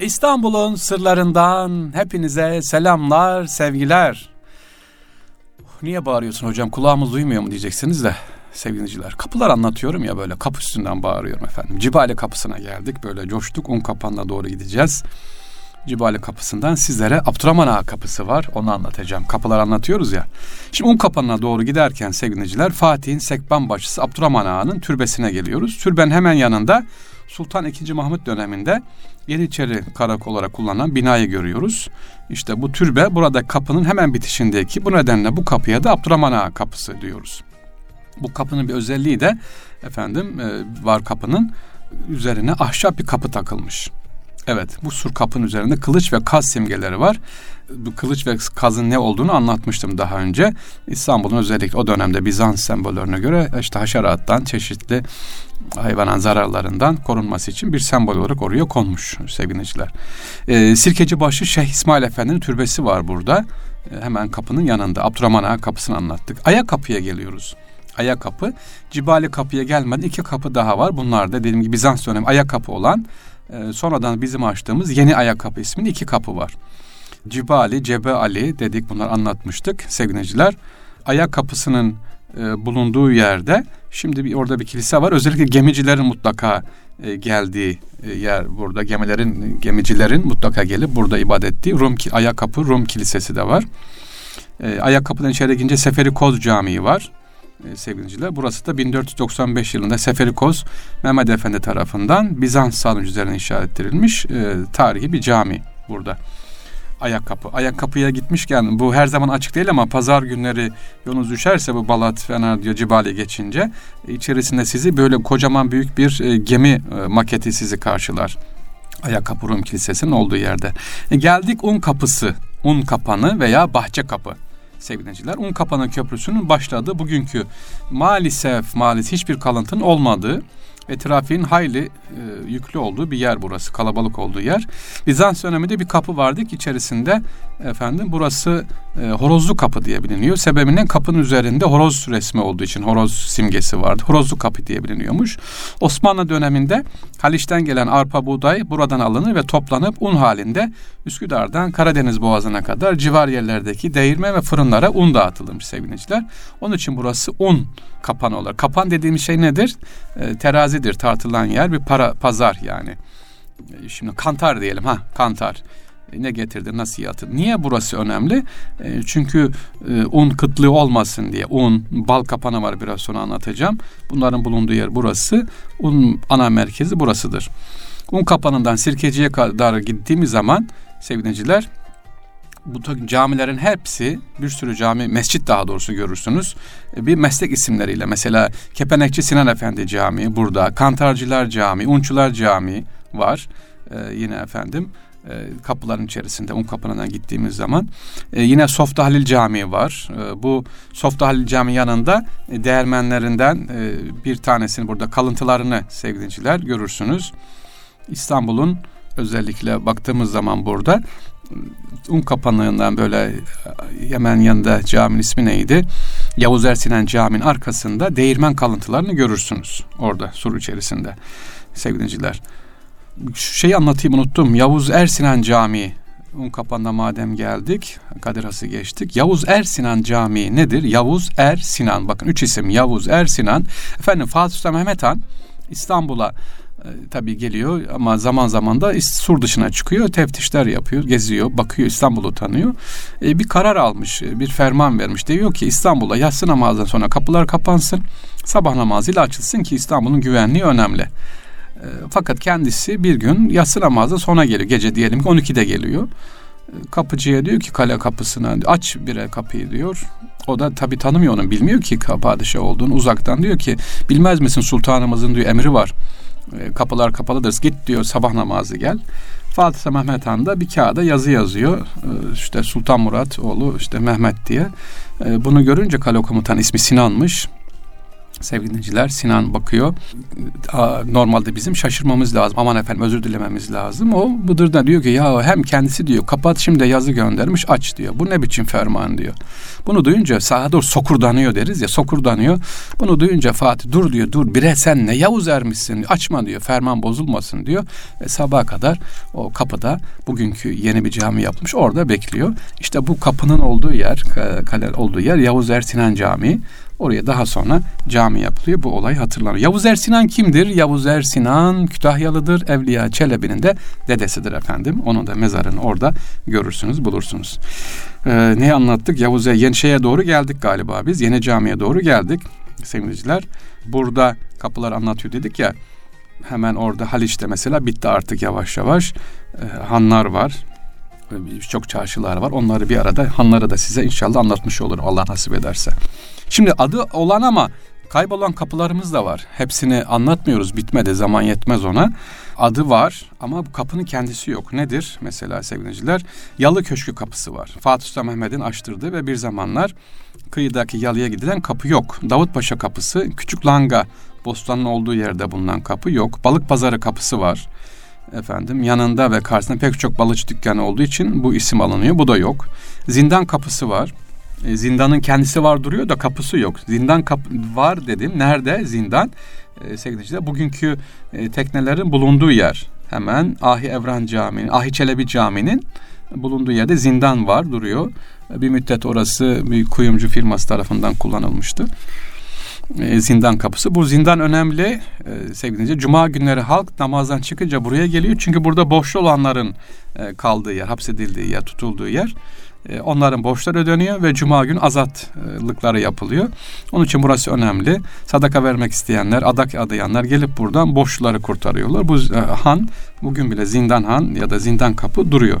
İstanbul'un sırlarından hepinize selamlar, sevgiler. Niye bağırıyorsun hocam kulağımız duymuyor mu diyeceksiniz de sevgiliciler. Kapılar anlatıyorum ya böyle kapı üstünden bağırıyorum efendim. Cibali kapısına geldik böyle coştuk un kapanına doğru gideceğiz. Cibali kapısından sizlere Abdurrahman Ağa kapısı var. Onu anlatacağım. Kapılar anlatıyoruz ya. Şimdi un kapanına doğru giderken sevgiliciler Fatih'in sekban başçısı Abdurrahman Ağa'nın türbesine geliyoruz. Türbenin hemen yanında Sultan II. Mahmut döneminde Yeniçeri karakol olarak kullanılan binayı görüyoruz. İşte bu türbe burada kapının hemen bitişindeki bu nedenle bu kapıya da Abdurrahman Ağa kapısı diyoruz. Bu kapının bir özelliği de efendim e, var kapının üzerine ahşap bir kapı takılmış. Evet bu sur kapının üzerinde kılıç ve kaz simgeleri var. Bu kılıç ve kazın ne olduğunu anlatmıştım daha önce. İstanbul'un özellikle o dönemde Bizans sembollerine göre işte haşerattan çeşitli hayvanat zararlarından korunması için bir sembol olarak oraya konmuş sevgiliciler. Ee, Sirkecibaşı Şeyh İsmail Efendi'nin türbesi var burada. Ee, hemen kapının yanında. Abdurrahman Ağa kapısını anlattık. Aya kapıya geliyoruz. Aya kapı. Cibali kapıya gelmeden iki kapı daha var. Bunlar da dediğim gibi Bizans dönemi aya kapı olan e, sonradan bizim açtığımız yeni aya kapı isminin iki kapı var. Cibali, Cebe Ali dedik bunlar anlatmıştık sevgiliciler. Aya kapısının e, bulunduğu yerde şimdi bir orada bir kilise var. Özellikle gemicilerin mutlaka e, geldiği e, yer burada. Gemilerin gemicilerin mutlaka gelip burada ibadet ettiği Rum Ayakapı Rum Kilisesi de var. E, Ayakapı'dan içeri girince Seferi Koz Camii var e. Burası da 1495 yılında Seferi Koz Mehmet Efendi tarafından Bizans sarnıcı üzerine inşa ettirilmiş e, tarihi bir cami burada ayakkabı. Ayakkabıya gitmişken bu her zaman açık değil ama pazar günleri yolunuz düşerse bu Balat, Fener diyor Cibali geçince içerisinde sizi böyle kocaman büyük bir e, gemi e, maketi sizi karşılar. Ayakkabı Rum Kilisesi'nin olduğu yerde. E, geldik Un Kapısı, Un Kapanı veya Bahçe Kapı sevgiliciler. Un Kapanı Köprüsü'nün başladığı bugünkü maalesef maalesef hiçbir kalıntının olmadığı ve trafiğin hayli e, yüklü olduğu bir yer burası. Kalabalık olduğu yer. Bizans döneminde bir kapı vardı ki içerisinde efendim burası e, horozlu kapı diye biliniyor. Sebebinden kapının üzerinde horoz resmi olduğu için horoz simgesi vardı. Horozlu kapı diye biliniyormuş. Osmanlı döneminde Haliç'ten gelen arpa buğday buradan alınır ve toplanıp un halinde Üsküdar'dan Karadeniz Boğazı'na kadar civar yerlerdeki değirme ve fırınlara un dağıtılırmış sevgiliciler. Onun için burası un kapanı olur. Kapan dediğimiz şey nedir? E, terazidir tartılan yer bir para pazar yani. E, şimdi kantar diyelim ha kantar ne getirdi nasihatı. Niye burası önemli? E, çünkü e, un kıtlığı olmasın diye un, bal kapanı var biraz sonra anlatacağım. Bunların bulunduğu yer burası. Un ana merkezi burasıdır. Un kapanından Sirkeci'ye kadar gittiğimiz zaman sevgiliciler bu camilerin hepsi bir sürü cami, mescit daha doğrusu görürsünüz. E, bir meslek isimleriyle mesela Kepenekçi Sinan Efendi Camii burada, Kantarcılar Camii, Unçular Camii var. Ee, yine efendim e, kapıların içerisinde un kapının gittiğimiz zaman e, yine Softa Halil Camii var. E, bu Softa Halil Camii yanında e, değermenlerinden e, bir tanesini burada kalıntılarını sevgiliciler görürsünüz. İstanbul'un özellikle baktığımız zaman burada un kapanığından böyle hemen yanında caminin ismi neydi? Yavuz Ersinen Camii'nin arkasında değirmen kalıntılarını görürsünüz orada sur içerisinde sevgiliciler. Şeyi anlatayım unuttum. Yavuz Ersinan Camii Un kapanına madem geldik, Kadir Has'ı geçtik. Yavuz Ersinan Camii nedir? Yavuz Ersinan. Bakın üç isim. Yavuz Ersinan. Efendim Fatih Sultan Mehmet Han İstanbul'a e, tabii geliyor ama zaman zaman da sur dışına çıkıyor, teftişler yapıyor, geziyor, bakıyor, İstanbul'u tanıyor. E, bir karar almış, e, bir ferman vermiş. Diyor ki İstanbul'a yatsı namazdan sonra kapılar kapansın, sabah namazıyla açılsın ki İstanbul'un güvenliği önemli. E, fakat kendisi bir gün yatsı namazı sona geliyor. Gece diyelim ki 12'de geliyor. E, kapıcıya diyor ki kale kapısına aç bir kapıyı diyor. O da tabii tanımıyor onu bilmiyor ki padişah olduğunu uzaktan diyor ki bilmez misin sultanımızın diyor emri var e, kapılar kapalıdır. Git diyor sabah namazı gel. Fatih Mehmet Han da bir kağıda yazı yazıyor. E, işte Sultan Murat oğlu işte Mehmet diye. E, bunu görünce kale komutan ismi Sinan'mış. Sevgili dinleyiciler. Sinan bakıyor. Normalde bizim şaşırmamız lazım. Aman efendim özür dilememiz lazım. O Bıdır da diyor ki ya hem kendisi diyor kapat şimdi yazı göndermiş aç diyor. Bu ne biçim ferman diyor. Bunu duyunca sağa doğru sokurdanıyor deriz ya sokurdanıyor. Bunu duyunca Fatih dur diyor dur bire sen ne Yavuz ermişsin açma diyor ferman bozulmasın diyor. Ve sabaha kadar o kapıda bugünkü yeni bir cami yapmış orada bekliyor. İşte bu kapının olduğu yer kale olduğu yer Yavuz Ersinan Camii. Oraya daha sonra cami yapılıyor. Bu olay hatırlanıyor. Yavuz Ersinan kimdir? Yavuz Ersinan Kütahyalıdır. Evliya Çelebi'nin de dedesidir efendim. Onun da mezarını orada görürsünüz, bulursunuz. Ee, neyi anlattık? Yavuz Yeni şeye doğru geldik galiba biz. Yeni camiye doğru geldik sevgiliciler. Burada kapılar anlatıyor dedik ya. Hemen orada Haliç'te mesela bitti artık yavaş yavaş. Ee, hanlar var birçok çarşılar var. Onları bir arada hanları da size inşallah anlatmış olur Allah nasip ederse. Şimdi adı olan ama kaybolan kapılarımız da var. Hepsini anlatmıyoruz bitmedi zaman yetmez ona. Adı var ama bu kapının kendisi yok. Nedir mesela sevgiliciler? Yalı Köşkü kapısı var. Fatih Sultan Mehmet'in açtırdığı ve bir zamanlar kıyıdaki yalıya gidilen kapı yok. Davutpaşa kapısı, Küçük Langa Bostan'ın olduğu yerde bulunan kapı yok. Balık Pazarı kapısı var efendim yanında ve karşısında pek çok balıkçı dükkanı olduğu için bu isim alınıyor. Bu da yok. Zindan kapısı var. E, zindanın kendisi var duruyor da kapısı yok. Zindan kap var dedim. Nerede zindan? E, sevgili bugünkü e, teknelerin bulunduğu yer. Hemen Ahi Evran Camii'nin, Ahi Çelebi Camii'nin bulunduğu yerde zindan var duruyor. Bir müddet orası bir kuyumcu firması tarafından kullanılmıştı. E, zindan kapısı. Bu zindan önemli e, sevgili. Cuma günleri halk namazdan çıkınca buraya geliyor. Çünkü burada borçlu olanların e, kaldığı yer, hapsedildiği yer, tutulduğu yer. E, onların borçları ödeniyor ve cuma gün azatlıkları yapılıyor. Onun için burası önemli. Sadaka vermek isteyenler, adak adayanlar gelip buradan borçluları kurtarıyorlar. Bu e, han bugün bile zindan han ya da zindan kapı duruyor.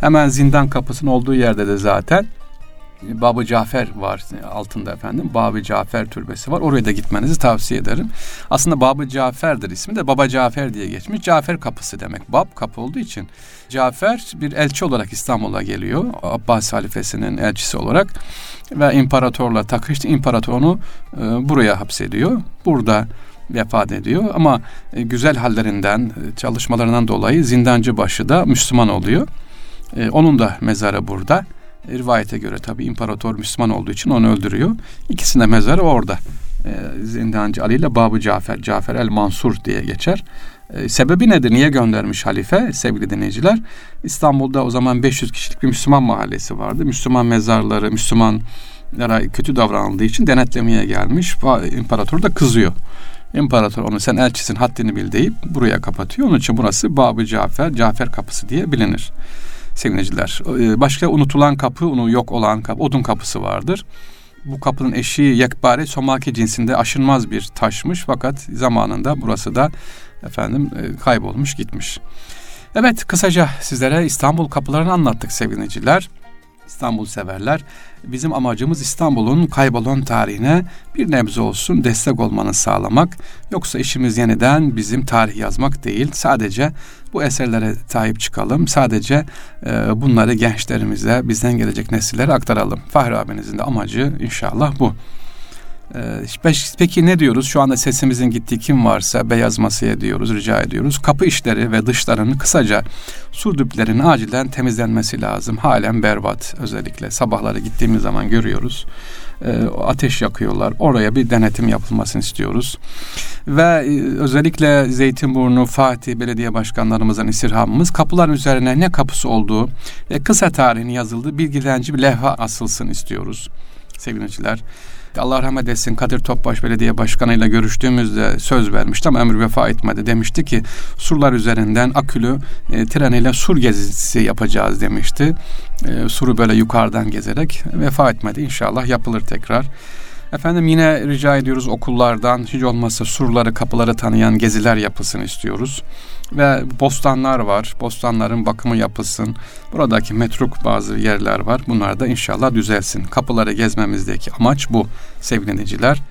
Hemen zindan kapısının olduğu yerde de zaten Babı Cafer var altında efendim. Babı Cafer türbesi var. Oraya da gitmenizi tavsiye ederim. Aslında Babı Cafer'dir ismi de Baba Cafer diye geçmiş. Cafer kapısı demek. Bab kapı olduğu için. Cafer bir elçi olarak İstanbul'a geliyor. Abbas halifesinin elçisi olarak ve imparatorla takıştı. İmparator onu e, buraya hapsediyor. Burada vefat ediyor ama e, güzel hallerinden, e, çalışmalarından dolayı zindancı başı da Müslüman oluyor. Onun da mezarı burada. Rivayete göre tabi imparator Müslüman olduğu için onu öldürüyor. İkisinin de mezarı orada. E, Zindancı Ali ile Babı Cafer, Cafer el Mansur diye geçer. E, sebebi nedir? Niye göndermiş halife sevgili dinleyiciler? İstanbul'da o zaman 500 kişilik bir Müslüman mahallesi vardı. Müslüman mezarları, Müslümanlara kötü davranıldığı için denetlemeye gelmiş. İmparator da kızıyor. İmparator onu sen elçisin haddini bil deyip buraya kapatıyor. Onun için burası Babı Cafer, Cafer kapısı diye bilinir sevgiliciler. Ee, başka unutulan kapı, onu yok olan kapı, odun kapısı vardır. Bu kapının eşiği yekbare somaki cinsinde aşınmaz bir taşmış fakat zamanında burası da efendim e, kaybolmuş gitmiş. Evet kısaca sizlere İstanbul kapılarını anlattık sevgiliciler. İstanbul severler. Bizim amacımız İstanbul'un kaybolan tarihine bir nebze olsun destek olmanı sağlamak. Yoksa işimiz yeniden bizim tarih yazmak değil. Sadece bu eserlere sahip çıkalım. Sadece e, bunları gençlerimize, bizden gelecek nesillere aktaralım. Fahri abinizin de amacı inşallah bu. Ee, peki ne diyoruz? Şu anda sesimizin gittiği kim varsa beyaz masaya diyoruz, rica ediyoruz. Kapı işleri ve dışlarının kısaca sur düplerinin acilen temizlenmesi lazım. Halen berbat özellikle. Sabahları gittiğimiz zaman görüyoruz. Ee, ateş yakıyorlar. Oraya bir denetim yapılmasını istiyoruz. Ve e, özellikle Zeytinburnu, Fatih belediye başkanlarımızın istirhamımız kapıların üzerine ne kapısı olduğu ve kısa tarihini yazıldığı bilgilendirici bir levha asılsın istiyoruz sevgiliciler. Allah rahmet etsin Kadir Topbaş Belediye Başkanı ile görüştüğümüzde söz vermişti ama ömür vefa etmedi. Demişti ki surlar üzerinden akülü e, tren ile sur gezisi yapacağız demişti. E, suru böyle yukarıdan gezerek vefa etmedi. İnşallah yapılır tekrar. Efendim yine rica ediyoruz okullardan hiç olmazsa surları kapıları tanıyan geziler yapılsın istiyoruz. Ve bostanlar var. Bostanların bakımı yapılsın. Buradaki metruk bazı yerler var. Bunlar da inşallah düzelsin. Kapıları gezmemizdeki amaç bu sevgili dinleyiciler.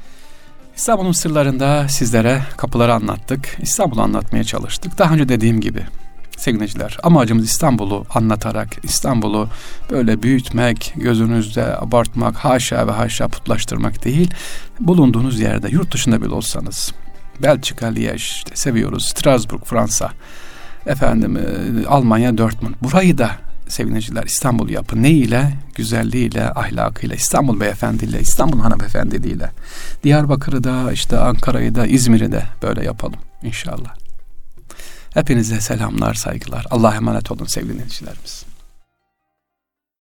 İstanbul'un sırlarında sizlere kapıları anlattık. İstanbul'u anlatmaya çalıştık. Daha önce dediğim gibi sevgiliciler. Amacımız İstanbul'u anlatarak, İstanbul'u böyle büyütmek, gözünüzde abartmak, haşa ve haşa putlaştırmak değil. Bulunduğunuz yerde, yurt dışında bile olsanız, Belçika, Liège, işte seviyoruz, Strasbourg, Fransa, efendim e, Almanya, Dortmund. Burayı da sevgiliciler İstanbul yapı ne ile? Güzelliğiyle, ahlakıyla, İstanbul beyefendiyle, İstanbul hanımefendiliğiyle. Diyarbakır'ı da, işte Ankara'yı da, İzmir'i de böyle yapalım inşallah. Hepinize selamlar, saygılar. Allah'a emanet olun sevgili dinleyicilerimiz.